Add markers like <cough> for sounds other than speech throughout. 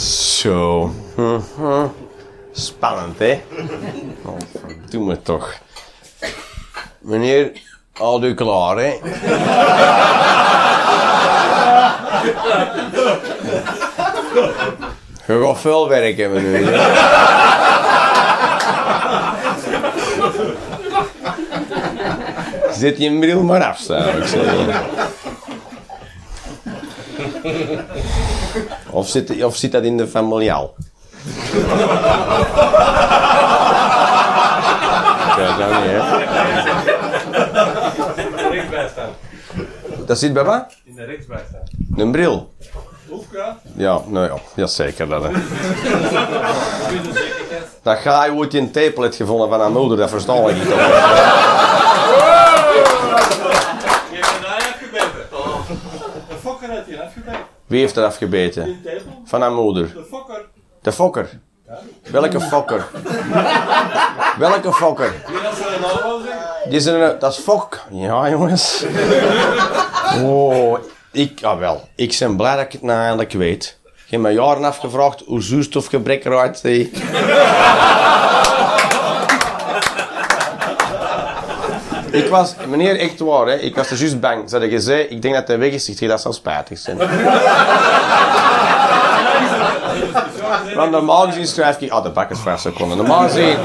Zo. Spannend, hè? Oh, doe me toch. Meneer, al u klaar, hè? Je gaat veel werken, meneer. Zet je bril maar af, zou ik zeggen. Of zit, of zit dat in de familiaal? Kijk, <laughs> dat niet, hè? Dat zit bij wat? In de rechtsbij staan. Een bril? Hoefka? Ja, nou ja, ja zeker dat. Hè. <laughs> Dat ga je ooit een tapelet gevonden van haar moeder, dat versta ik niet. <laughs> Je hebt een ei afgebeten. De fokker heeft je afgebeten. Wie heeft er afgebeten? Van haar moeder. De fokker. De fokker. Welke fokker? Welke fokker? Die zijn een, dat is fok. Ja, jongens. Oh, ik, ah wel. Ik ben blij dat ik het nou eindelijk weet. Ik heb me jaren afgevraagd hoe zuurstofgebrek eruit ziet. Ik was, meneer, echt waar, hè. Ik was er juist bang. Ze hadden gezegd, ik denk dat hij weg is. Ik dat zou spijtig zijn. Want normaal gezien schrijf ik... Ah, de bak is vijf seconden. Normaal gezien...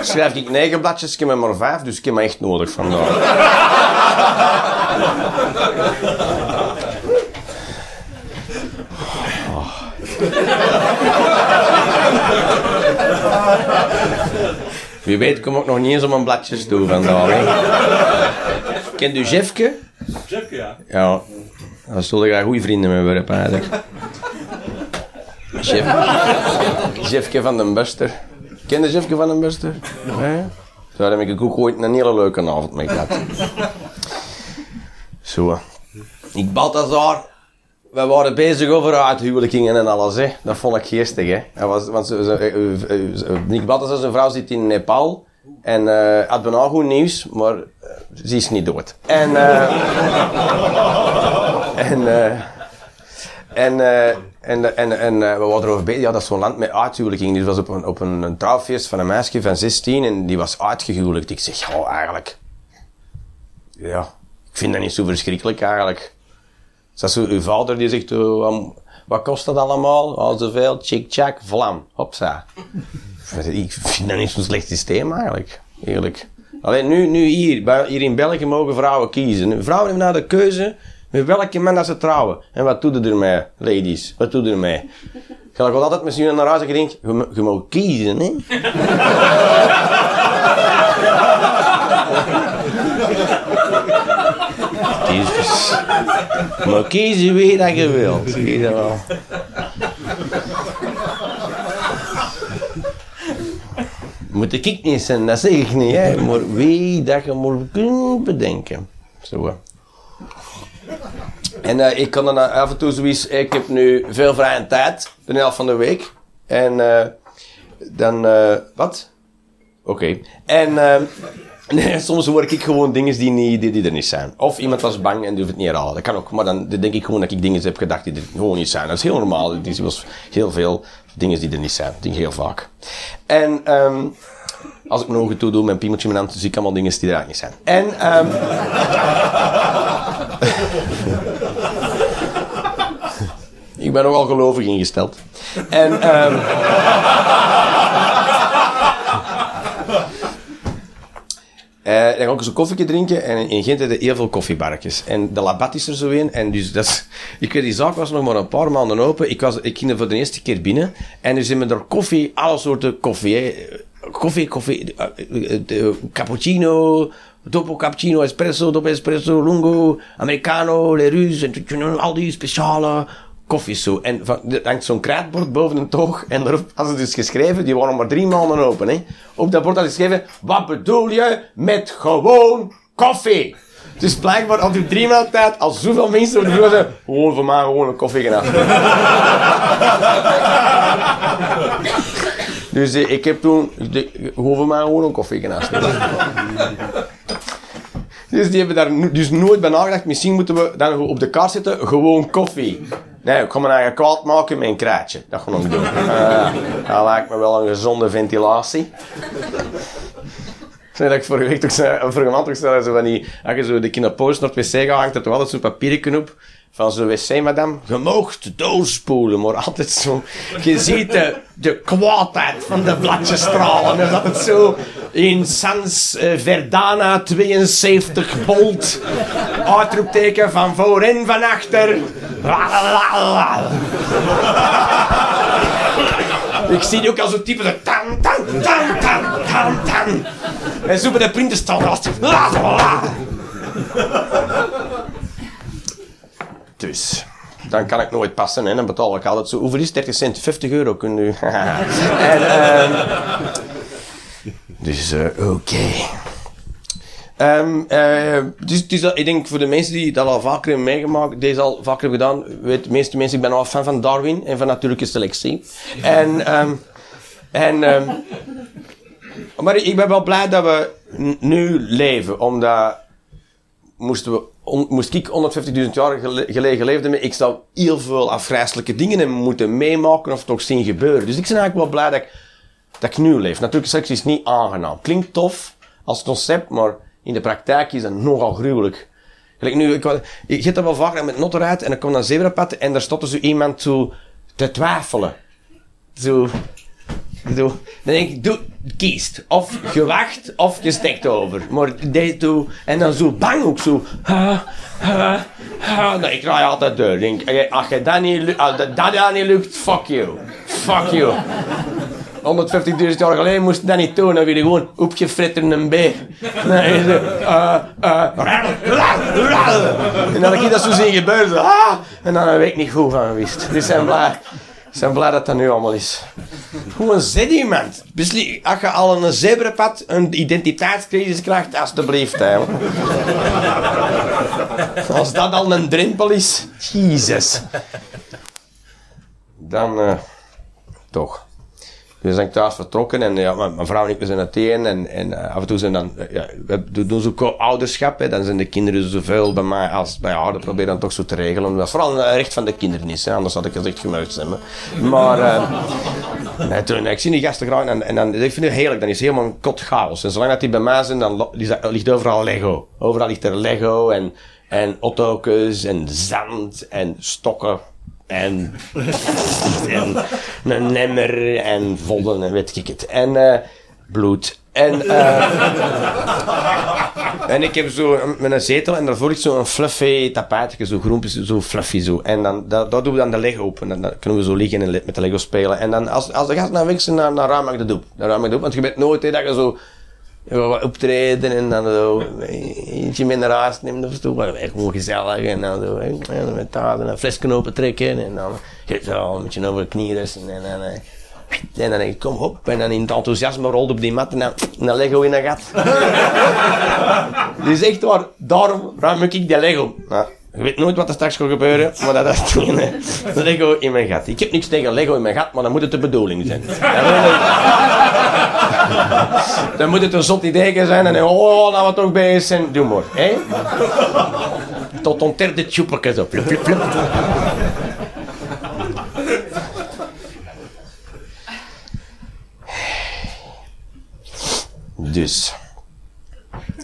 Schrijf ik negen bladjes, ik heb er maar vijf, dus ik heb me echt nodig vandaag. Wie weet kom ik nog niet eens op mijn bladjes toe vandaag. Kent u Jeffke? Jeffke, ja. Ja, daar zullen graag goede vrienden mee worden, eigenlijk. Jeff, Jeffke van den Buster. Ken je Jeffke van den Buster? Nee? Daar heb ik ook ooit een hele leuke avond mee gehad. Zo. Ik Balthazar, we waren bezig over uithuwelijkingen en alles, hè. Dat vond ik geestig, hè. Hij was, want ze, ze, eh, eh, eh, Nick zijn vrouw, zit in Nepal. En eh had bijna goed nieuws, maar ze is niet dood. En, <laughs> en, en, en, en, en we waren erover bezig. Ja, dat is zo'n land met uithuwelijking. Dus was op een, op een, een trouwfeest van een meisje van 16 en die was uitgehuwelijkt. Ik zeg, ja, eigenlijk. Ja, ik vind dat niet zo verschrikkelijk eigenlijk. Zo, uw vader die zegt, oh, wat kost dat allemaal? Al zoveel, chik chak, vlam, hopsa. <laughs> Ik vind dat niet zo'n slecht systeem eigenlijk, eerlijk. Alleen nu, nu hier, hier in België mogen vrouwen kiezen. Vrouwen hebben nou de keuze met welke man dat ze trouwen. En wat doe je ermee, ladies? Wat doe je ermee? Ga ik altijd met z'n naar huis en je, je mag kiezen, hè? <laughs> <laughs> Kies. Maar kiezen wie dat je wilt. Je dat wel. Moet ik niet zijn, dat zeg ik niet, hè. Maar wie dat je moet kunnen bedenken. Zo. En eh, ik kan dan af en toe zoiets... Ik heb nu veel vrije tijd, de helft van de week. En eh, dan... eh, wat? Oké. En... Nee, <laughs> soms hoor ik gewoon dingen die, niet, die, die er niet zijn. Of iemand was bang en durft het niet herhalen. Dat kan ook. Maar dan denk ik gewoon dat ik dingen heb gedacht die er gewoon niet zijn. Dat is heel normaal. Er was heel veel dingen die er niet zijn. Ik heel vaak. En ehm als ik mijn ogen toe doe, mijn piemeltje in mijn hand, zie ik allemaal dingen die er niet zijn. En... ehm <laughs> ik ben nogal gelovig ingesteld. En... ehm Eh, dan ga ik eens een koffietje drinken en in Gent hebben heel veel koffiebarretjes. En de Labat is er zo in. En dus dat is, <laughs> ik weet, die zaak was nog maar een paar maanden open. Ik, was, ik ging er voor de eerste keer binnen. En nu zijn we er koffie, alle soorten koffie. Koffie, koffie, eh, eh, cappuccino, dopo cappuccino, espresso, dopo espresso, lungo, americano, le ruse, en al die speciale koffies zo. En van, er hangt zo'n kruidbord boven een toog. En daarop hadden ze dus geschreven, die waren maar drie maanden open. Hè. Op dat bord hadden ze geschreven, wat bedoel je met gewoon koffie? Dus blijkbaar op die drie maanden tijd, als zoveel mensen op de vloer <laughs> gewoon voor mij gewoon een koffie afnemen. Dus eh, ik heb toen, gewoon voor mij gewoon een koffie afnemen. Dus die hebben daar dus nooit bij nagedacht. Misschien moeten we dan op de kaart zetten, gewoon koffie. Nee, ik ga mijn eigen kwaad maken met een kraatje. Dat ga ik doen. Uh, <laughs> dat lijkt me wel een gezonde ventilatie. <laughs> Zeg dat ik vorige week toch zei, vorige maand toch zei, zo van die, als je zo de kinderpost naar het wc gaat, hangt er toch altijd zo'n papiertje op van zo'n wc-madame. Je moogt doorspoelen, maar altijd zo. Je ziet de, de kwaadheid van de bladjes stralen. En dat het zo in Sans uh, Verdana 72 volt. Uitroepteken van voor en van achter. Ik zie die ook als zo'n type de tan, tan, tan, tan, tan. En zo bij de printer staan Dus, dan kan ik nooit passen en dan betaal ik altijd zo. Hoeveel is 30 cent? 50 euro kun je. <laughs> en, uh, dus, uh, oké. Dus, ik denk voor de mensen die dat al vaker hebben meegemaakt, deze al vaker hebben gedaan, weet de meeste mensen, ik ben al fan van Darwin en van natuurlijke selectie. En, um, en, maar ik ben wel blij dat we nu leven, omdat moesten we, moest ik 150.000 jaar geleden leefde, ik zou heel veel afgrijzelijke dingen hebben moeten meemaken of toch zien gebeuren. Dus ik ben eigenlijk wel blij dat ik, dat ik nu leef. Natuurlijk, seks is niet aangenaam. Klinkt tof als concept, maar in de praktijk is het nogal gruwelijk. Nu, ik, ik heb dat wel vaak met notter uit en dan komt een zebrapad en daar stond zo iemand zo te twijfelen. Zo, Dan denk ik, doe, kiest. Of je wacht, of je stekt over. Maar deze toe, en dan zo bang ook zo. Ha, ha. Nou, ik draai altijd deur. Denk, als je dat niet, dat, niet lukt, fuck you. Fuck you. 150.000 jaar geleden moest je dat niet doen, dan je gewoon opgefritteren een beer. Nee, zo, uh, uh, en dan heb ik dat zo zien gebeuren, ah, en dan weet ik niet goed van wist. Dus zijn blij, zijn blij dat dat nu allemaal is. Hoe een iemand? Als je al een zebrapad een identiteitscrisis krijgt, alsjeblieft. Hè. Als dat al een drempel is, Jezus. Dan, uh, toch. We zijn thuis vertrokken en ja, mijn vrouw en ik we zijn Athene en, en uh, af en toe zijn dan, ja, we doen zo ouderschap, hè, dan zijn de kinderen zoveel bij mij als bij haar, dat proberen dan toch zo te regelen. Dat vooral een recht van de kinderen is, hè, anders had ik gezegd gemuigd zijn. Maar, uh, nee, toen, ik zie die gasten graag en, en dan, ik vind het heerlijk, dan is het helemaal een kot chaos. En zolang dat die bij mij zijn, dan ligt overal Lego. Overal ligt er Lego en, en en zand en stokken en, en een nemmer en vodden en weet ik het. En uh, bloed. En, uh, en ik heb zo met een zetel en daarvoor ligt zo'n fluffy tapijtje, zo groen, zo fluffy zo. En dan, dat, doen we dan de Lego op. En dan, dan kunnen we zo liggen en met de Lego spelen. En dan, als, als de gast naar weg zijn, dan, dan ruim ik de doep. Dan ik de want je weet nooit hè, dat je zo wat optreden en dan zo eentje minder huis nemen of zo. Maar gewoon gezellig en dan zo en met taart en een flesknopen trekken en dan zo een beetje over de knieën en, en, en, en dan denk ik, kom op. En dan in het enthousiasme rolde op die mat en dan, dan Lego in een gat. <laughs> dus echt waar, daarom ruim ik de Lego. Je weet nooit wat er straks gaat gebeuren, maar dat is het Lego in mijn gat. Ik heb niks tegen Lego in mijn gat, maar dan moet het de bedoeling zijn. dan moet het een zot idee zijn en oh, laten we toch bezig zijn. Doe maar, hè? Tot een derde tjoepeltje zo. Flup, flup, flup. Dus.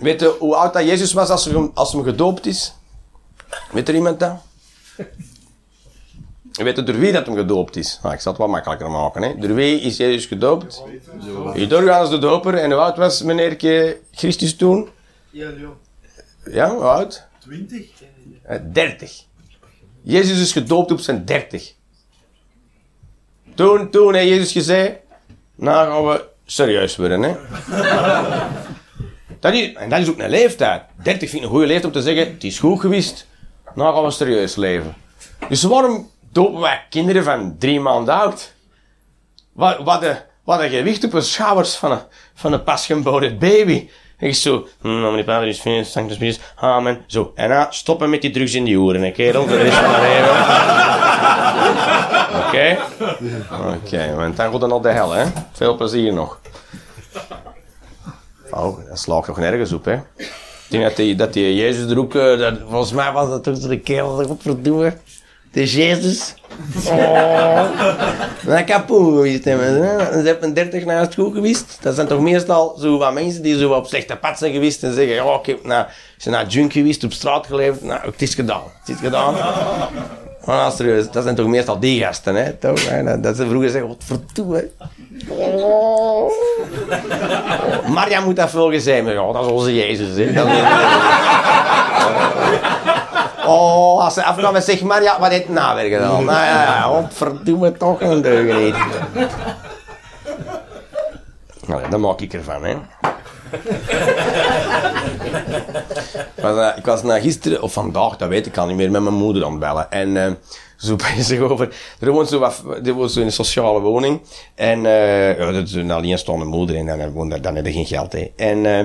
Weet je hoe oud dat Jezus was als, hij, als hem gedoopt is? Weet er iemand dat? Weet je door wie dat hem gedoopt is? Nou, ik zal het wat makkelijker maken. Hè? Door wie is Jezus gedoopt? Door Johannes de Doper. En hoe oud was meneer Christus toen? Ja, Ja, hoe oud? 20. 30. Eh, Jezus is gedoopt op zijn 30. Toen, toen heeft Jezus gezegd, nou gaan we serieus worden. Hè? <laughs> dat is, en dat is ook een leeftijd. 30 vind ik een goede leeftijd om te zeggen, het is goed geweest. Nou gaan we serieus leven. Dus waarom dopen wij kinderen van drie maanden oud? Wat, wat, de, wat een gewicht op de schouders van een, van een pasgeboren baby. Ik zo, hm, meneer is fijn, sanctus Christus, amen. Zo, en dan stoppen met die drugs in die oren, hè, kerel, voor de rest van mijn leven. Oké? Oké, want dan gaat het naar de hel, hè. Veel plezier nog. Oh, dat slaagt nog nergens op, hè. Ik denk dat die, dat die Jezus er ook, uh, dat, volgens mij was dat toch de kerel, dat godverdomme. de Jezus. Oh. Dan hebben. hè. Ze hebben 30 naar het goed geweest. Dat zijn toch meestal zo wat mensen die zo op slechte pad zijn geweest en zeggen, ja, ik heb naar, ben naar junk geweest, op straat geleefd. Nou, het is gedaan. Het is gedaan. Maar nou, serieus, dat zijn toch meestal die gasten, hè? Toch? hè? Dat, dat ze vroeger zeggen, wat verdoe. Oh. <laughs> Maria moet dat volgens zijn, maar ja, dat is onze Jezus, hè? Dat is- <laughs> Oh, als ze afkwam en zegt, Maria, wat heeft <laughs> nou weer gedaan? Nou ja, ja, godverdomme, toch een deugeniet. Nou, dat maak ik ervan, hè. Ik was, eh, ik was na gisteren, of vandaag, dat weet ik al niet meer, met mijn moeder aan het bellen. En eh, zo <laughs> bezig over... Er woont zo, wat, er in een sociale woning. En eh ja, dat is een alleenstaande moeder en dan, woont, dan heb je geen geld. Hè. En, eh,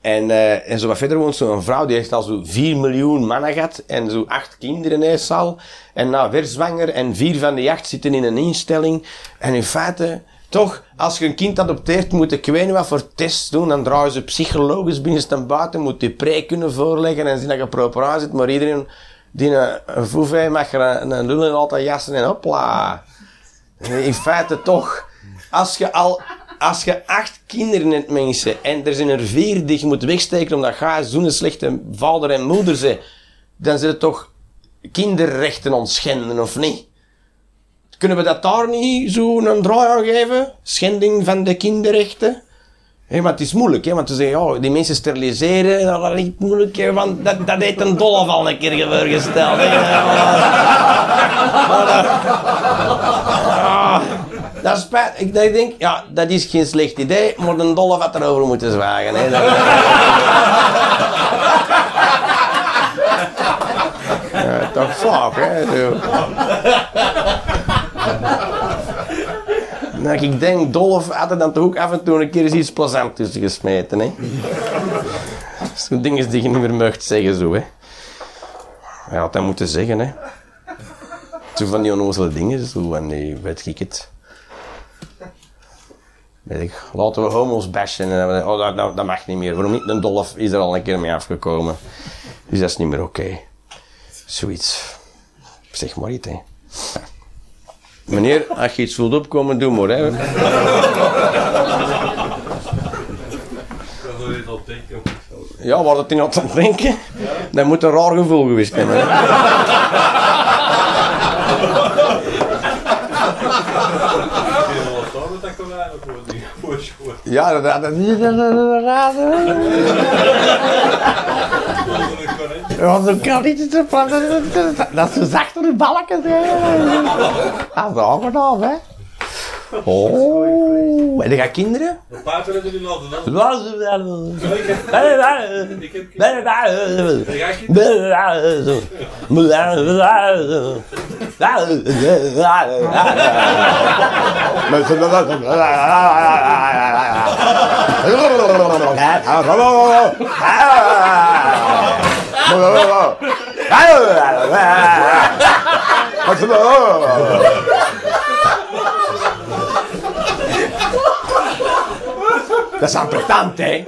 en, eh, en zo wat verder woont zo'n vrouw die echt al zo 4 miljoen mannen gehad. En zo acht kinderen heeft al. En nou, weer zwanger. En vier van die acht zitten in een instelling. En in feite... Toch, als je een kind adopteert, moet ik weet wat voor tests doen. Dan draaien ze psychologisch binnenste buiten, moet je pre kunnen voorleggen en zien dat je proper aan zit. Maar iedereen die een, een heeft, mag er een, een altijd jassen en hopla. In feite toch, als je al, als je acht kinderen hebt mensen en er zijn er vier die je moet wegsteken omdat je zo'n slechte vader en moeder zijn, dan het toch kinderrechten ontschenden, of niet? Kunnen we dat daar niet zo een draai aan geven? Schending van de kinderrechten? Hé, maar het is moeilijk, hè, want ze zeggen, oh, die mensen steriliseren, dat is niet moeilijk, hè, want dat, dat heeft een dollar al een keer voorgesteld. dat- <laughs> Ah, dat is spijt. Ik, denk, ja, dat is geen slecht idee, maar een dollar had erover moeten zwagen. Hè. Dat- <laughs> Ja, toch vaak, hè. Zo. <laughs> Nou, ik denk, Dolf had er dan toch ook af en toe een keer eens iets plezant tussen gesmeten, hè. Zo'n dingen die je niet meer mag zeggen, zo, hè. Hij had dat moeten zeggen, hè. Zo van die onnozele dingen, zo, en die, weet ik het. Weet ik, laten we homo's bashen. En, dan- oh, dat, dat, dat mag niet meer. Waarom niet? Een Dolf is er al een keer mee afgekomen. Dus dat is niet meer oké. Zoiets. Zeg maar iets, hè. Meneer, als je iets wilt opkomen, doe maar, hè. Ja, waar dat in aan het denken, dat moet een raar gevoel geweest schoon. Ja, dat is een zo kan niet zo Dat is zo zacht door de balken. hè. Dat is aangenaam, hè. Oh, en je gaat kinderen? De paarden hebben jullie laten dan. Ja, Ik heb... Ik heb... Dat is ambetant, hè?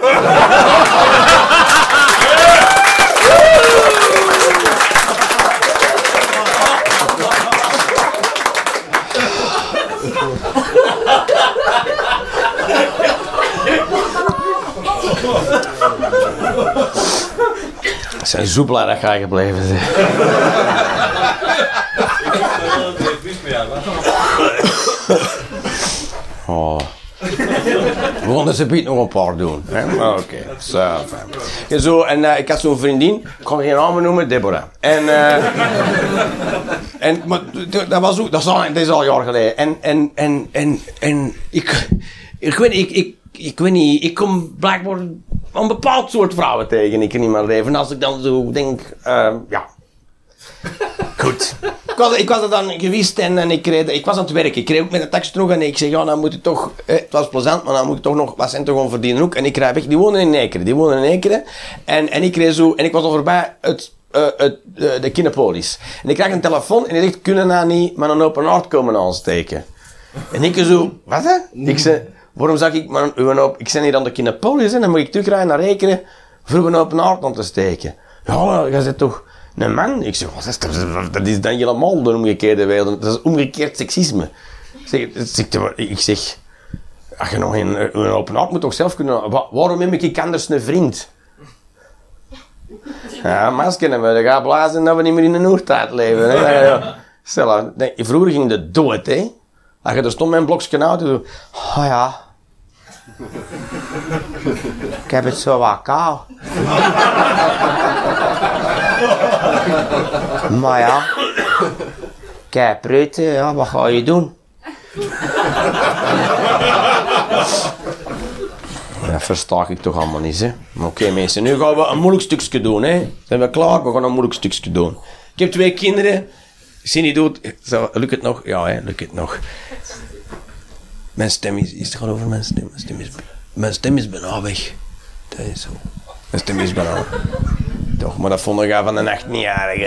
Dat zijn soepelaar dat ga je gebleven hè. Oh. We gaan ze biedt nog een paar doen. Oké, zo. Ja, zo, en eh, ik had zo'n vriendin, ik kan geen namen noemen, Deborah. En, eh, en dat was ook, dat is al, dat is al jaar geleden. En, en, en, en, ik, ik weet niet, ik, ik, ik weet niet, ik kom blijkbaar een bepaald soort vrouwen tegen ik in mijn leven. En als ik dan zo denk, eh, ja, <laughs> Goed. Ik was, ik was er dan geweest en, en ik, reed, ik was aan het werk. Ik reed ook met de taxi terug en ik zeg, ja, dan moet ik toch... Eh, het was plezant, maar dan moet ik toch nog wat centen gewoon verdienen ook. En ik rijd weg. Die wonen in Ekeren. Die wonen in Ekeren. En, en ik reed zo... En ik was al voorbij het, het, eh, de Kinepolis. En ik krijg een telefoon en die zegt, kunnen nou niet met een open haard komen aansteken? En ik zo, wat hè? Ik zei, waarom zag ik een op... Ik ben hier aan de Kinepolis en dan moet ik terugrijden naar Ekeren voor een haard aan te steken. Ja, jij zit toch... Een man? Ik zeg, dat? Is dan helemaal de omgekeerde wereld. Dat is omgekeerd seksisme. Ik zeg, ik zeg, als je nog een, een open hart moet toch zelf kunnen... Wa- waarom heb ik anders een vriend? Ja, masker we. Dat gaat blazen dat we niet meer in de Noordtijd leven. Vroeger ging de dood, hè. Als je er stond een blokje auto, zo... Oh ja... <laughs> Ik heb het zo wat kou. maar ja... Kijk, preuten, ja, wat ga je doen? Dat versta ik toch allemaal niet, hè. Oké, mensen, nu gaan we een moeilijk stukje doen, hè. Zijn we klaar? We gaan een moeilijk stukje doen. Ik heb twee kinderen. Cindy doet... Zo, lukt het nog? Ja, hè, lukt het nog. Mijn stem is... Is het gewoon over mijn stem? Mijn stem is, mijn stem is bijna weg. Dat is zo. Mijn stem is bijna Toch, maar dat vond ik al van een 18-jarige.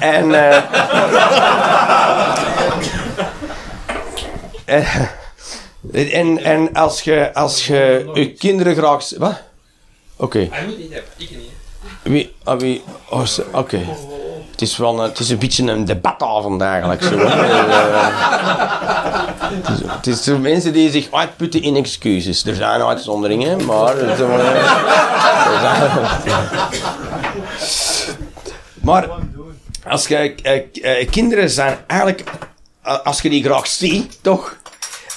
En... eh, en, en als je, als je je kinderen graag... Wat? Oké. Hij moet niet hebben, ik niet. Wie, ah, wie, oh, oké. Het is wel een, het is een beetje een debatavond eigenlijk. Zo, <laughs> het, is, het is zo mensen die zich uitputten in excuses. Er zijn uitzonderingen, maar... er zijn- maar als je, eh, eh, kinderen zijn eigenlijk, eh, als je die graag ziet, toch,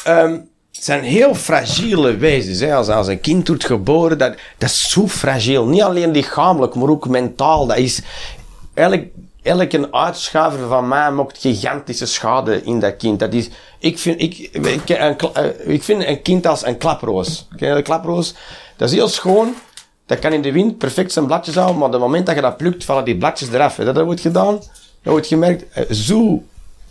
ehm, zijn heel fragiele wezens. Hè. Als, als een kind wordt geboren, dat, dat is zo fragiel. Niet alleen lichamelijk, maar ook mentaal. Dat is, elk, elke uitschuiver van mij maakt gigantische schade in dat kind. Dat is, ik, vind, ik, ik, een, eh, ik vind een kind als een klaproos. Ken je de klaproos? Dat is heel schoon. Dat kan in de wind perfect zijn bladjes houden, maar op het moment dat je dat plukt, vallen die bladjes eraf. Dat ooit gedaan? Dat ooit gemerkt? Eh, Zo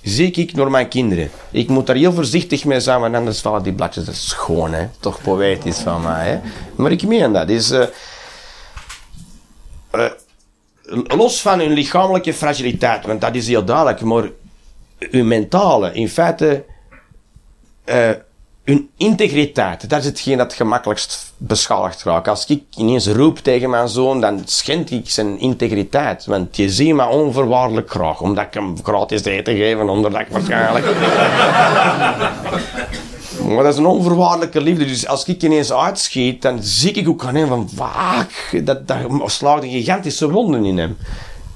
zie ik door mijn kinderen. Ik moet daar heel voorzichtig mee zijn, want anders vallen die bladjes. Is schoon, hè. Toch poëtisch van mij, hè. Maar ik meen dat. Dus, eh, eh, los van hun lichamelijke fragiliteit, want dat is heel duidelijk, maar hun mentale, in feite, eh, hun integriteit, dat is hetgeen dat gemakkelijkst beschadigd raakt. Als ik ineens roep tegen mijn zoon, dan schend ik zijn integriteit. Want je ziet me onvoorwaardelijk graag, omdat ik hem gratis eten geef, ik waarschijnlijk... Maar dat is een onvoorwaardelijke liefde. Dus als ik ineens uitschiet, dan zie ik ook aan hem van, fuck, dat, dat slaagt een gigantische wonden in hem.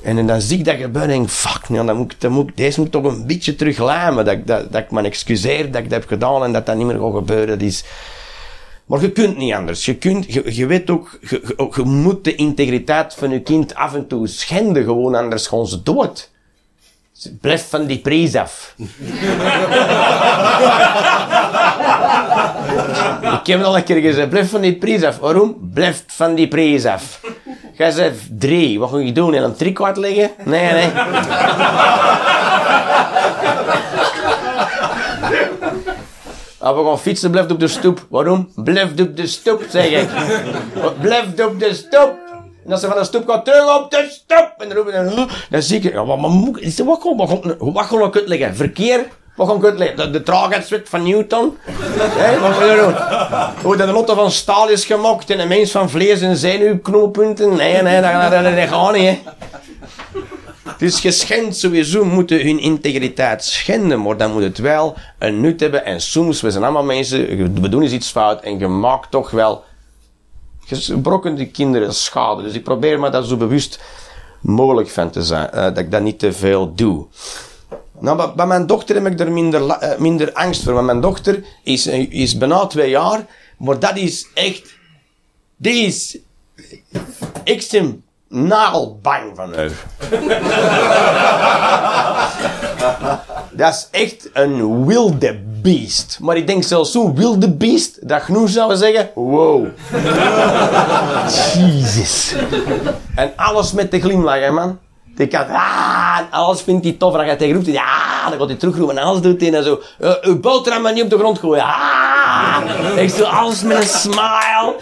En dan zie ik dat gebeuren en denk fuck, nou, dan moet, dan moet, deze moet toch een beetje terug lijmen. Dat, dat, dat ik me excuseer dat ik dat heb gedaan en dat dat niet meer gaat gebeuren. Dat is... Maar je kunt niet anders. Je, kunt, je, weet ook, je, moet de integriteit van je kind af en toe schenden, gewoon anders gaan ze dood. Blijf van die prijs af. <laughs> Ik heb al een keer gezegd, blijf van die prijs af. Waarom? Blijf van die prijs af. Jij zegt drie, wat ga je doen? In een trik uitleggen? Nee, nee. Als we gaan fietsen, blijf op de stoep. Waarom? Blijf op de stoep, zeg ik. Blijf op de stoep. En als ze van de stoep gaat, terug op de stoep. En dan roepen dan zie ik, ja, wat, wat, moet ik- wat, gaan- wat, gaan- wat gaan we uitleggen? Verkeer? Wat uitleggen? De, de traagheidswet van Newton? <laughs> Wat gaan we doen? Hoe dat een auto van staal is gemaakt en een mens van vlees en zenuwknooppunten? Nee, nee, dat, dat, dat, dat gaat niet, hè. Dus je schendt sowieso moeten hun integriteit schenden, maar dan moet het wel een nut hebben. En soms, we zijn allemaal mensen, we doen eens iets fout en je maakt toch wel, je brokkent de kinderen schade. Dus ik probeer me daar zo bewust mogelijk van te zijn, eh, dat ik dat niet te veel doe. Nou, bij, mijn dochter heb ik er minder, eh, minder angst voor, want mijn dochter is, eh, is bijna twee jaar, maar dat is echt, die is extreem nagelbang van haar. <laughs> Dat is echt een wilde beest. Maar ik denk zelfs zo'n wilde beest dat genoeg zou zeggen: wow. <laughs> Jezus. En alles met de glimlach, hè, man. Die kan, ah, en alles vindt hij tof. En dan gaat hij roept, ja, dan gaat hij terugroepen en alles doet hij en zo. Uh, uw boterham maar niet op de grond gooien. Ah, ik doe alles met een smile.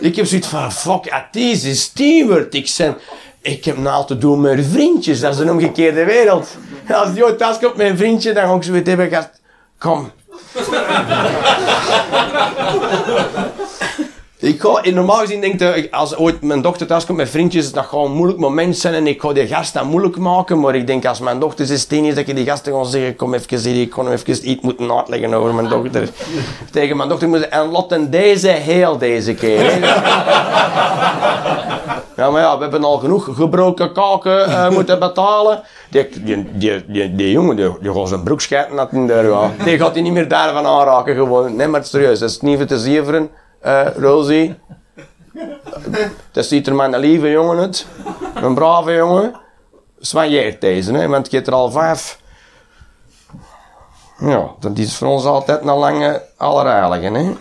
Ik heb zoiets van, fuck, het is Stewart. Ik zijn, ik heb nou te doen met vriendjes. Dat is een omgekeerde wereld. Als die ooit thuis komt met een vriendje, dan ga ik zoiets hebben. Kom. Ik ga, normaal gezien denk ik, als ooit mijn dochter thuis komt met vriendjes, dat gaat een moeilijk moment zijn en ik ga die gasten moeilijk maken. Maar ik denk als mijn dochter 16 is, dat ik die gasten ga zeggen, kom even hier, ik kon even iets moeten uitleggen over mijn dochter. <laughs> Tegen mijn dochter moet en Lotten deze heel deze keer. <laughs> Ja, maar ja, we hebben al genoeg gebroken kaken eh, <laughs> moeten betalen. Die, die, die, die, die jongen, die, die gaat zijn broek schijten dat in ja. Die gaat hij niet meer daarvan aanraken gewoon. Nee, maar serieus, dat is niet te zeveren, eh Rosie. Dat ziet er maar een lieve jongen uit. Een brave jongen. Zwaaiert deze, hè, want je hebt er al vijf. Ja, dat is voor ons altijd een lange allerheilige, hè.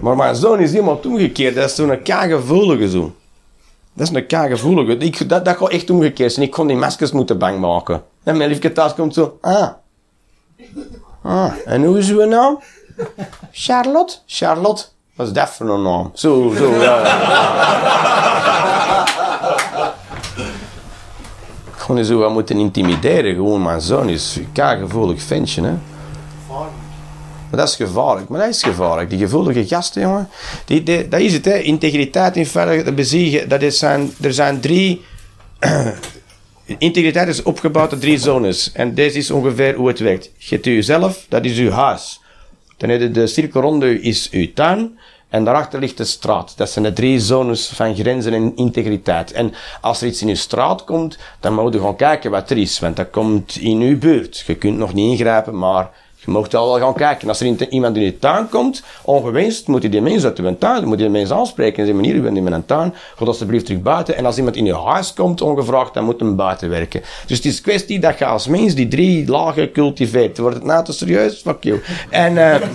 Maar mijn zoon is helemaal omgekeerd. Dat is zo'n kagevoelige zoon. Dat is een kagevoelige. Ik, dat, dat gaat echt omgekeerd zijn. Ik kon die maskers moeten bang maken. En mijn liefje thuis komt zo. Ah. Ah. En hoe is uw naam? Charlotte. Charlotte. Wat is dat voor een naam? Zo, zo. Gewoon <laughs> zo wat moeten intimideren. Gewoon, mijn zoon is een kagevoelig ventje, hè. Maar dat is gevaarlijk. Maar dat is gevaarlijk. Die gevoelige gasten, jongen. Die, dat is het, hè. Integriteit in feite beziegen. Dat is zijn, er zijn drie... <clears throat> Integriteit is opgebouwd uit drie zones. En deze is ongeveer hoe het werkt. Je hebt jezelf, dat is uw huis. Dan heb de cirkel rond u is uw tuin. En daarachter ligt de straat. Dat zijn de drie zones van grenzen en integriteit. En als er iets in uw straat komt, dan moet je gaan kijken wat er is. Want dat komt in uw buurt. Je kunt nog niet ingrijpen, maar je al wel gaan kijken. Als er iemand in je tuin komt, ongewenst, moet je die mens uit uw tuin, moet je die mens aanspreken. En zeggen, meneer, u bent in mijn tuin, ga alsjeblieft terug buiten. En als iemand in je huis komt, ongevraagd, dan moet hem buiten werken. Dus het is kwestie dat je als mens die drie lagen cultiveert. Wordt het nou te serieus? Fuck you. En, eh <laughs>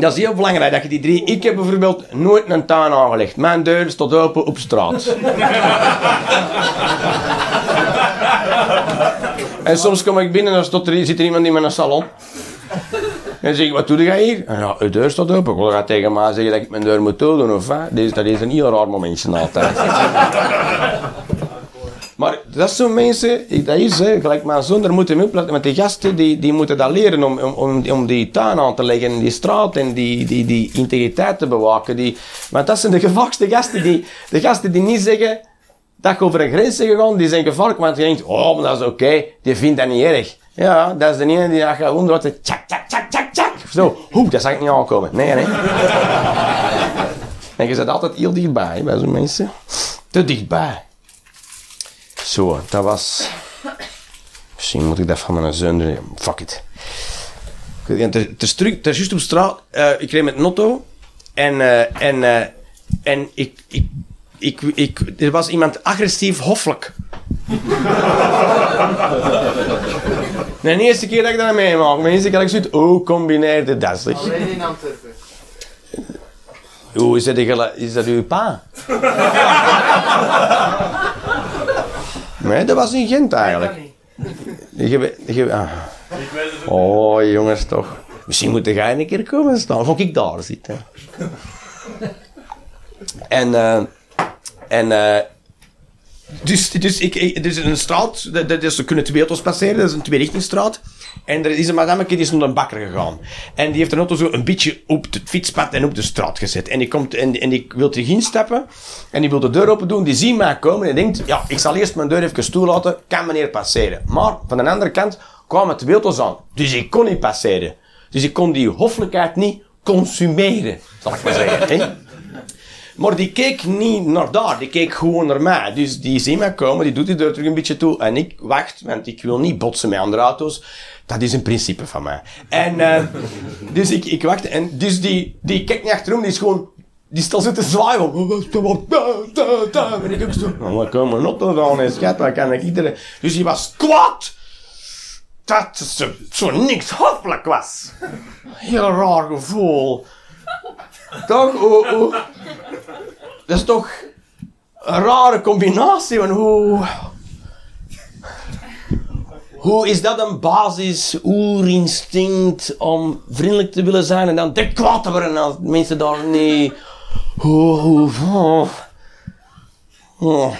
dat is heel belangrijk dat je die drie... Ik heb bijvoorbeeld nooit een tuin aangelegd. Mijn deur staat open op straat. <laughs> en soms kom ik binnen en dan er, zit er iemand in mijn salon. En zeg ik, wat doe jij hier? En ja, de deur staat open. Ik ga tegen mij zeggen dat ik mijn deur moet doen of wat. Dat is een heel raar momentje altijd. Maar dat zijn mensen, dat is hè, gelijk mijn zoon, moeten we opletten. Want die gasten die, die moeten dat leren om, om, om, om die tuin aan te leggen en die straat en die, die, die integriteit te bewaken. Die, want dat zijn de gevaarlijkste gasten, die, de gasten die niet zeggen je over een grens zijn gegaan, die zijn gevaarlijk. Want je denkt, oh, maar dat is oké, die vindt dat niet erg. Ja, dat is de ene die dat gaat onder wat tjak, tjak, tjak, tjak, tjak. Zo, hoe, dat zag ik niet aankomen. Nee, nee. en je zit altijd heel dichtbij bij zo'n mensen. Te dichtbij. Zo, dat was... Misschien moet ik dat van mijn zoon. Fuck it. Het is juist op straat. eh, ik reed met een auto. En, eh, en, eh, en ik, ik, ik, ik, er was iemand agressief hoffelijk. <laughs> Nee, de eerste keer dat ik dat meemaak. Maar de eerste keer dat ik zoiets... Oh, combineerde dat zeg. Alleen in Antwerpen. Hoe is dat, is dat uw pa? <laughs> nee, dat was in Gent eigenlijk. Je, weet- je, weet- ah. Ik weet het Oh, jongens, toch. Misschien moet jij een keer komen staan. Of ik daar zitten. <laughs> en, eh, en, eh, dus, dus, ik, ik- een straat, dat, er kunnen twee auto's passeren, dat is een tweerichtingsstraat. En er is een madame die is naar een bakker gegaan. En die heeft een auto zo een beetje op het fietspad en op de straat gezet. En die, komt, en, en die wil terug instappen. En die wil de deur open doen. Die ziet mij komen en denkt, ja, ik zal eerst mijn deur even toelaten. Kan meneer passeren. Maar van de andere kant kwamen twee auto's aan. Dus ik kon niet passeren. Dus ik kon die hoffelijkheid niet consumeren, zal ik maar zeggen. Maar die keek niet naar daar, die keek gewoon naar mij. Dus die ziet mij komen, die doet die deur terug een beetje toe. En ik wacht, want ik wil niet botsen met andere auto's. Dat is een principe van mij. En, eh, <laughs> dus ik, ik wacht. En dus die, die kijkt niet achterom, die is gewoon... Die staat zo te zwaaien. "Oh, wat is er wat? Da, da, da." En ik ook zo... Komen een auto aan, hè, schat, kan ik iedereen... Dus die was kwaad. Dat zo, zo niks hoffelijk was. Heel raar gevoel. Toch? Hoe, dat is toch een rare combinatie hoe... Hoe is dat een basis, oerinstinct om vriendelijk te willen zijn en dan te worden als mensen daar niet... Hoe, oh. Oh.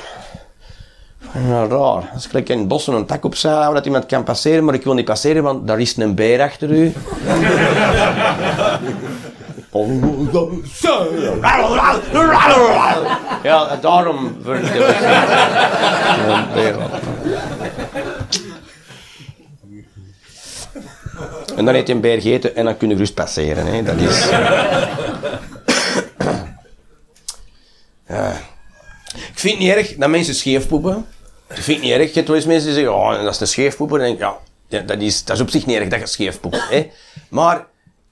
Ja, raar. Als ik in het bos een tak op zou houden dat iemand kan passeren, maar ik wil niet passeren, want daar is een beer achter u. Ja, daarom. Een beer. En dan heeft hij een beer gegeten en dan kun je gerust passeren. Hè. Dat is... ja. Ik vind het niet erg dat mensen scheefpoepen. Ik vind het niet erg. Je hebt wel eens mensen zeggen, oh, dat is een scheefpoeper. Dan denk ja, dat, is, dat is op zich niet erg dat je scheefpoept. Hè. Maar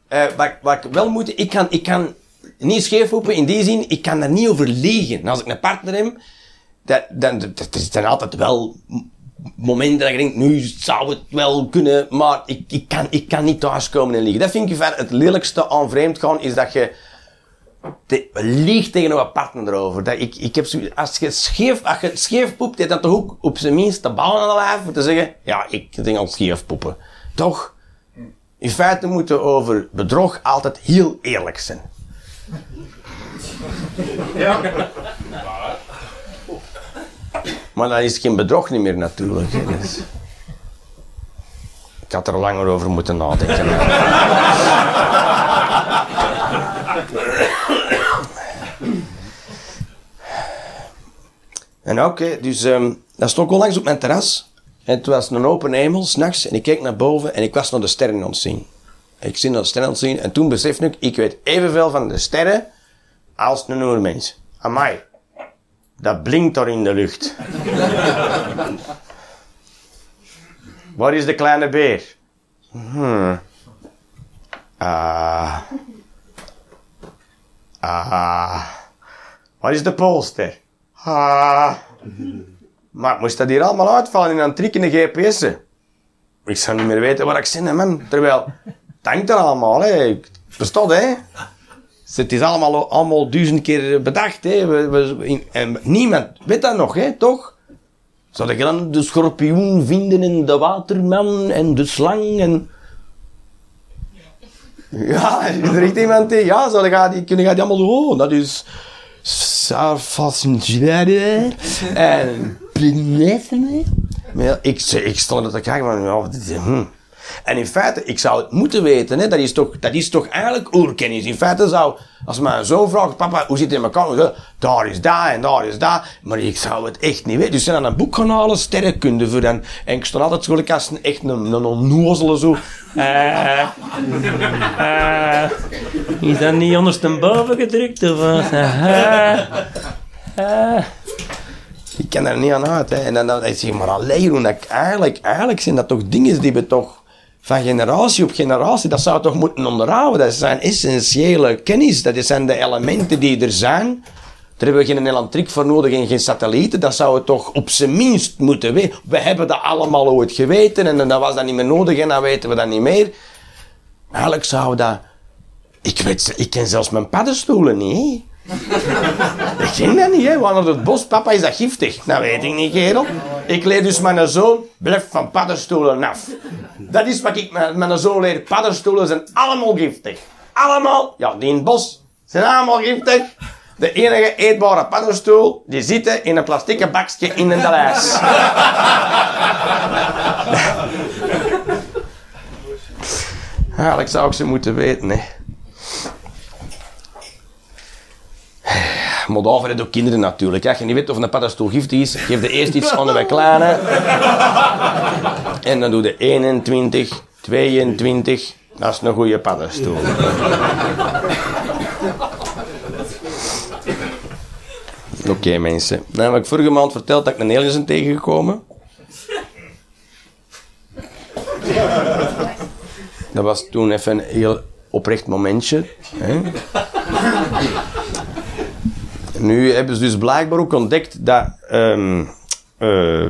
eh, wat, ik wel moet, ik kan, ik kan niet scheefpoepen in die zin, ik kan daar niet over liegen. En als ik een partner heb, dat, dan, dat, dat dan altijd wel momenten dat je denkt, nu zou het wel kunnen, maar ik, ik, kan, ik kan niet thuiskomen en liegen. Dat vind ik ver het lelijkste aan vreemd is dat je liegt tegen een partner erover. Dat ik, ik heb zo, als je scheef, als je scheef poept, je dan toch ook op zijn minst de bal aan de lijf om te zeggen, ja, ik denk al scheef poepen. Toch? In feite moeten we over bedrog altijd heel eerlijk zijn. Ja. Maar dan is geen bedrog niet meer natuurlijk. is- Ik had er langer over moeten nadenken. en oké, dus ehm dat stond al langs op mijn terras. En het was een open hemel, s'nachts. En ik keek naar boven en ik was naar de sterren aan het zien. Ik zie naar de sterren het zien. En toen besefte ik, ik weet evenveel van de sterren als een oermens. Amai. Dat blinkt daar in de lucht. <laughs> Waar is de kleine beer? Hmm. Ah. Ah. Waar is de poolster? Ah. Maar moest dat hier allemaal uitvallen in een trikkende GPS'en? Ik zou niet meer weten waar ik zin in, man. Terwijl, hangt er allemaal, hè. Bestaat, hè. Het is allemaal, allemaal duizend keer bedacht. Hè. We, we- in- en niemand weet dat nog, hè, toch? Zou je dan de schorpioen vinden en de waterman en de slang en... Ja, is er echt iemand die... Ja, zou je die, kunnen die allemaal doen? Oh, dat is... Zo fascinerend. En... Planeten. Maar ja, ik, ik stond er te kijken, maar... Ja, dit is- hm. En in feite, ik zou het moeten weten. Hè? Dat, is toch, dat is toch eigenlijk oerkennis. In feite zou, als mijn zoon vraagt, papa, hoe zit het in elkaar? Dan ik, Daar is dat en daar is dat. Maar ik zou het echt niet weten. Dus ik ben aan een boek gaan halen, sterrenkunde voor dan. En ik stond altijd zo als een, echt een, een onnozele zo. Eh, eh, is dat niet ondersteboven gedrukt of wat? <laughs> Eh, eh. Ik kan er niet aan uit. Hè. En dan, je, maar alleen dat ik eigenlijk, eigenlijk zijn dat toch dingen die we toch van generatie op generatie, dat zou toch moeten onderhouden. Dat zijn essentiële kennis. Dat zijn de elementen die er zijn. Daar hebben we geen elektriek voor nodig en geen satellieten. Dat zouden we toch op zijn minst moeten weten. We hebben dat allemaal ooit geweten en dan was dat niet meer nodig en dan weten we dat niet meer. Eigenlijk we dat... Ik weet, ik ken zelfs mijn paddenstoelen niet. <laughs> Ik ging dat niet, hè. We naar het bos. Papa, is dat giftig? Dat weet ik niet, kerel. Ik leer dus mijn zoon, blijf van paddenstoelen af. Dat is wat ik met mijn zoon leer. Paddenstoelen zijn allemaal giftig. Allemaal. Ja, die in het bos zijn allemaal giftig. De enige eetbare paddenstoel, die zitten in een plastieke bakje in een lijst. <laughs> Eigenlijk zou ik ze moeten weten, hè. Maar daarvoor ook kinderen natuurlijk. Als je niet weet of een paddenstoel giftig is, geef de eerst iets aan de kleine. En dan doe je 21, 22. Dat is een goede paddenstoel. Oké mensen. Nou heb ik vorige maand verteld dat ik een aliens ben tegengekomen. Dat was toen even een heel oprecht momentje. Hè? Nu hebben ze dus blijkbaar ook ontdekt dat ehm eh,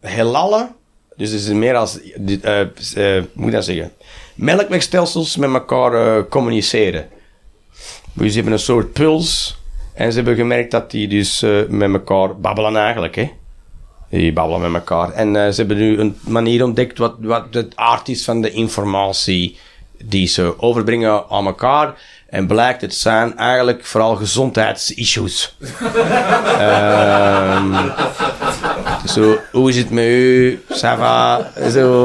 heelallen, dus is meer als, hoe moet ik dat zeggen, melkwegstelsels met elkaar communiceren. Dus ze hebben een soort puls en ze hebben gemerkt dat die dus met elkaar babbelen eigenlijk, hè. Die babbelen met elkaar. En ze hebben nu een manier ontdekt wat, wat het aard is van de informatie die ze overbrengen aan elkaar. En blijkt het zijn eigenlijk vooral gezondheidsissues. <laughs> Ehm zo, hoe is het met u? Ça va? Zo,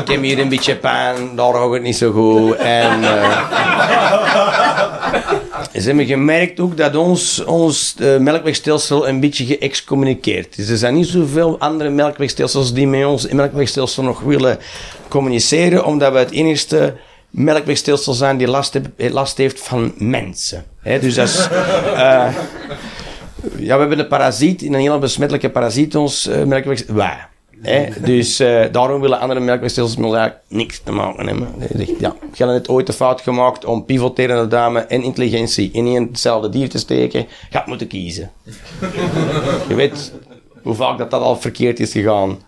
ik heb hier een beetje pijn, daar gaat het niet zo goed. En eh, ze hebben gemerkt ook dat ons, ons eh, melkwegstelsel een beetje geëxcommuniceerd is. Er zijn niet zoveel andere melkwegstelsels die met ons melkwegstelsel nog willen communiceren, omdat we het enigste melkwegstelsel zijn die last, heb- last heeft van mensen. Dus dat is... <laughs> eh, ja, we hebben een parasiet, een hele besmettelijke parasiet ons uh, melkwegstelsel. Wij. Hè? Dus eh, daarom willen andere melkwegstelsels eigenlijk niks te maken hebben. Ja, je hebt het ooit de fout gemaakt om pivoterende dame en intelligentie in één hetzelfde dier te steken. Je gaat moeten kiezen. je weet hoe vaak dat, dat al verkeerd is gegaan.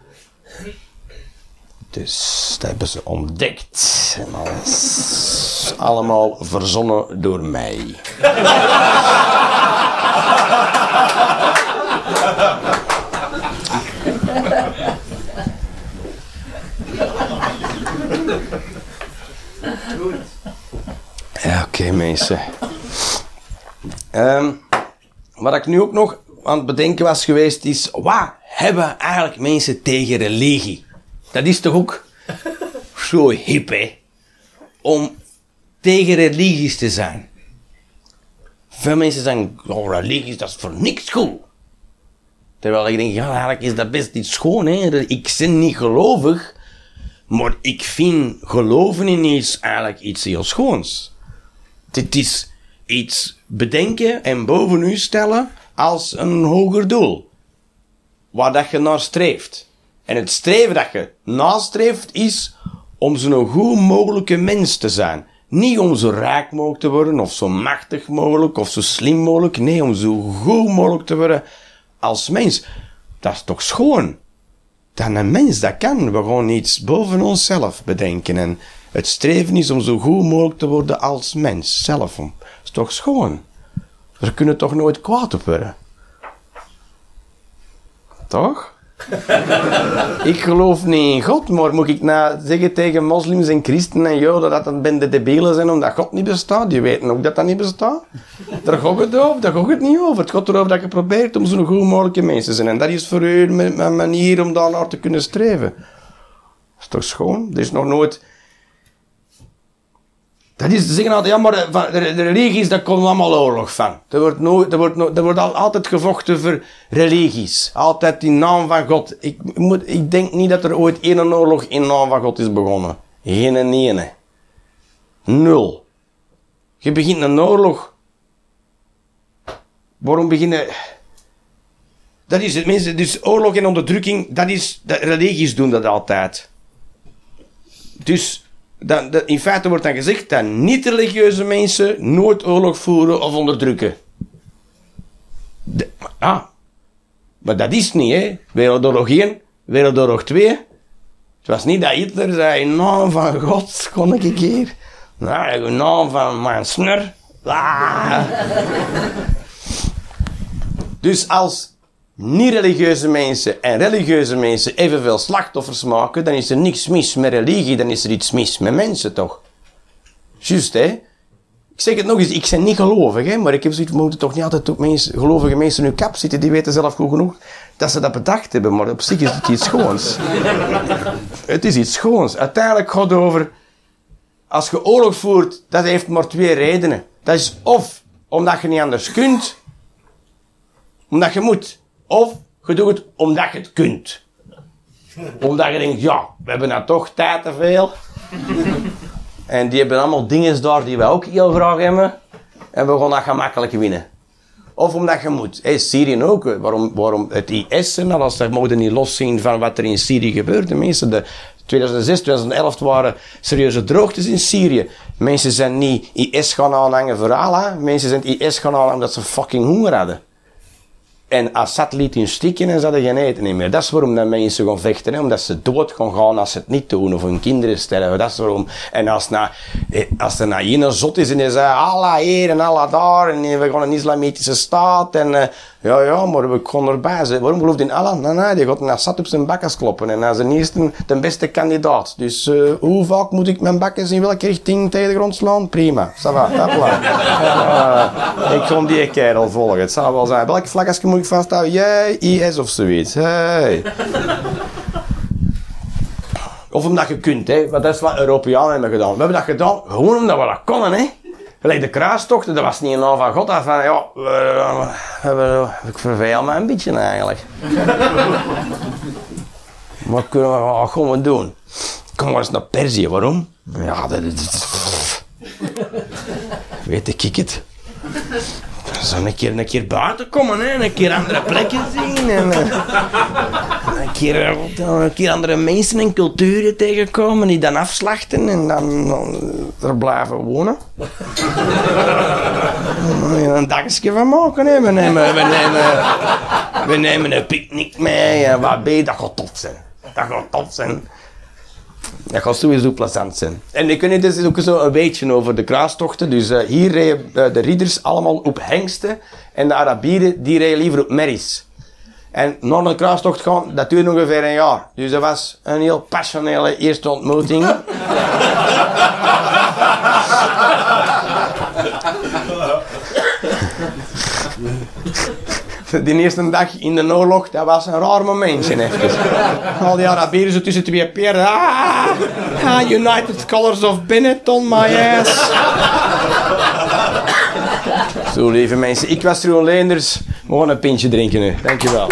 Dus dat hebben ze ontdekt. Alles allemaal verzonnen door mij. Ja, oké mensen. Ehm, wat ik nu ook nog aan het bedenken was geweest is... Wat hebben eigenlijk mensen tegen religie? Dat is toch ook zo hip, hè? Om tegen religies te zijn. Veel mensen zeggen, oh, religies, dat is voor niks goed. Terwijl ik denk, ja, eigenlijk is dat best iets schoon? Ik ben niet gelovig, maar ik vind geloven in iets eigenlijk iets heel schoons. Dit is iets bedenken en boven u stellen als een hoger doel. Waar dat je naar streeft. En het streven dat je nastreeft is om zo'n goed mogelijke mens te zijn. Niet om zo rijk mogelijk te worden, of zo machtig mogelijk, of zo slim mogelijk. Nee, om zo goed mogelijk te worden als mens. Dat is toch schoon? Dat een mens dat kan. We gewoon iets boven onszelf bedenken. En het streven is om zo goed mogelijk te worden als mens zelf. Dat is toch schoon? Er kunnen toch nooit kwaad op worden? Toch? <laughs> ik geloof niet in God, maar moet ik nou zeggen tegen moslims en christenen en joden dat het bende debielen zijn omdat God niet bestaat? Die weten ook dat dat niet bestaat. Daar gaat het over, daar gaat het niet over. Het gaat erover dat je probeert om zo'n goed mogelijke mensen te zijn. En dat is voor u mijn manier om daar naar te kunnen streven. Dat is toch schoon? Er is nog nooit... Dat is, ze zeggen altijd, ja, maar de, van- de, religies, daar komt allemaal oorlog van. Er wordt, nooit, er wordt, no- er wordt al, altijd gevochten voor religies. Altijd in naam van God. Ik, moet, ik denk niet dat er ooit één oorlog in naam van God is begonnen. Geen en ene. Nul. Je begint een oorlog. Waarom beginnen... Dat is het, mensen. Dus oorlog en onderdrukking, dat is... Dat, religies doen dat altijd. Dus dat- in feite wordt dan gezegd dat niet-religieuze mensen nooit oorlog voeren of onderdrukken. De, ah, maar dat is niet, hè. Wereldoorlog 1, Wereldoorlog 2. Het was niet dat Hitler zei, in naam van God, kon ik een. Nou, in naam van mijn snur. Ah. Dus als niet-religieuze mensen en religieuze mensen evenveel slachtoffers maken, dan is er niks mis met religie, dan is er iets mis met mensen, toch? Juist, hè? Ik zeg het nog eens, ik ben niet gelovig, hè, maar ik heb zoiets, we moeten toch niet altijd op mensen, gelovige mensen in hun kap zitten, die weten zelf goed genoeg dat ze dat bedacht hebben, maar op zich is het iets schoons. <laughs> het is iets schoons. Uiteindelijk gaat over, als je oorlog voert, dat heeft maar twee redenen. Dat is of omdat je niet anders kunt, omdat je moet. Of je doet het omdat je het kunt. Omdat je denkt, ja, we hebben nou toch tijd te veel. En die hebben allemaal dingen daar die wij ook heel graag hebben. En we gaan dat gemakkelijk winnen. Of omdat je moet. Hey, Syrië ook. Waarom, waarom het IS en alles, dat mogen niet loszien van wat er in Syrië gebeurt. De mensen, de 2006, 2011 waren serieuze droogtes in Syrië. Mensen zijn niet IS gaan aanhangen voor Allah. Mensen zijn IS gaan aanhangen omdat ze fucking honger hadden. En Assad liet hun stikken en ze hadden geen eten meer. Dat is waarom dat mensen gaan vechten. Hè? Omdat ze dood gaan als ze het niet doen. Of hun kinderen sterven. Dat is waarom. En als, na, eh, als er nou een zot is en hij zei... Allah hier en Allah daar. En we gaan een islamitische staat. En uh, ja, ja, maar we gaan erbij zijn. Waarom gelooft in Allah? Nee, nee, die gaat naar Assad op zijn bakkes kloppen. En hij is de eerste, de beste kandidaat. Dus uh, hoe vaak moet ik mijn bakkes in welke richting tegen de grond slaan? Prima. Ça va, uh, <laughs> ik ga die kerel volgen. Het zal wel zijn. Welke vlaggetje moet ik vasthouden? Jij, IS of zoiets. Hey. Of omdat je kunt, hè. Want dat is wat Europeanen hebben gedaan. We hebben dat gedaan gewoon omdat we dat konden, hè. Gelijk de kruistochten, dat was niet een naam van God. Van, ja, ik verveel me een beetje eigenlijk. <laughs> Wat kunnen we, wat we doen? Kom maar eens naar Perzië, waarom? Ja, dat is... <laughs> Weet ik het. Zo een keer, een keer buiten komen, hè. een keer andere plekken zien. En, een, keer, een keer andere mensen en culturen tegenkomen die dan afslachten en dan, dan er blijven wonen. <laughs> En een dagje van maken. We, nemen, we, nemen, we nemen een picknick mee. En wat ben je? Dat gaat tof zijn. Dat gaat tof zijn. Dat gaat sowieso plezant zijn. En ik weet niet, dit is ook zo een beetje over de kruistochten. Dus hier uh, de ridders allemaal op hengsten. En de Arabieren, die reden liever op merries. En naar een kruistocht gaan, dat duurt ongeveer een jaar. Dus dat was een heel passionele eerste ontmoeting. <laughs> De eerste dag in de oorlog, dat was een raar momentje. Al die Arabieren zo tussen twee peren. Ah, ah, United Colors of Benetton, my ass. Zo, lieve mensen. Ik was Ruben Leenders. We gaan een pintje drinken nu. Dankjewel.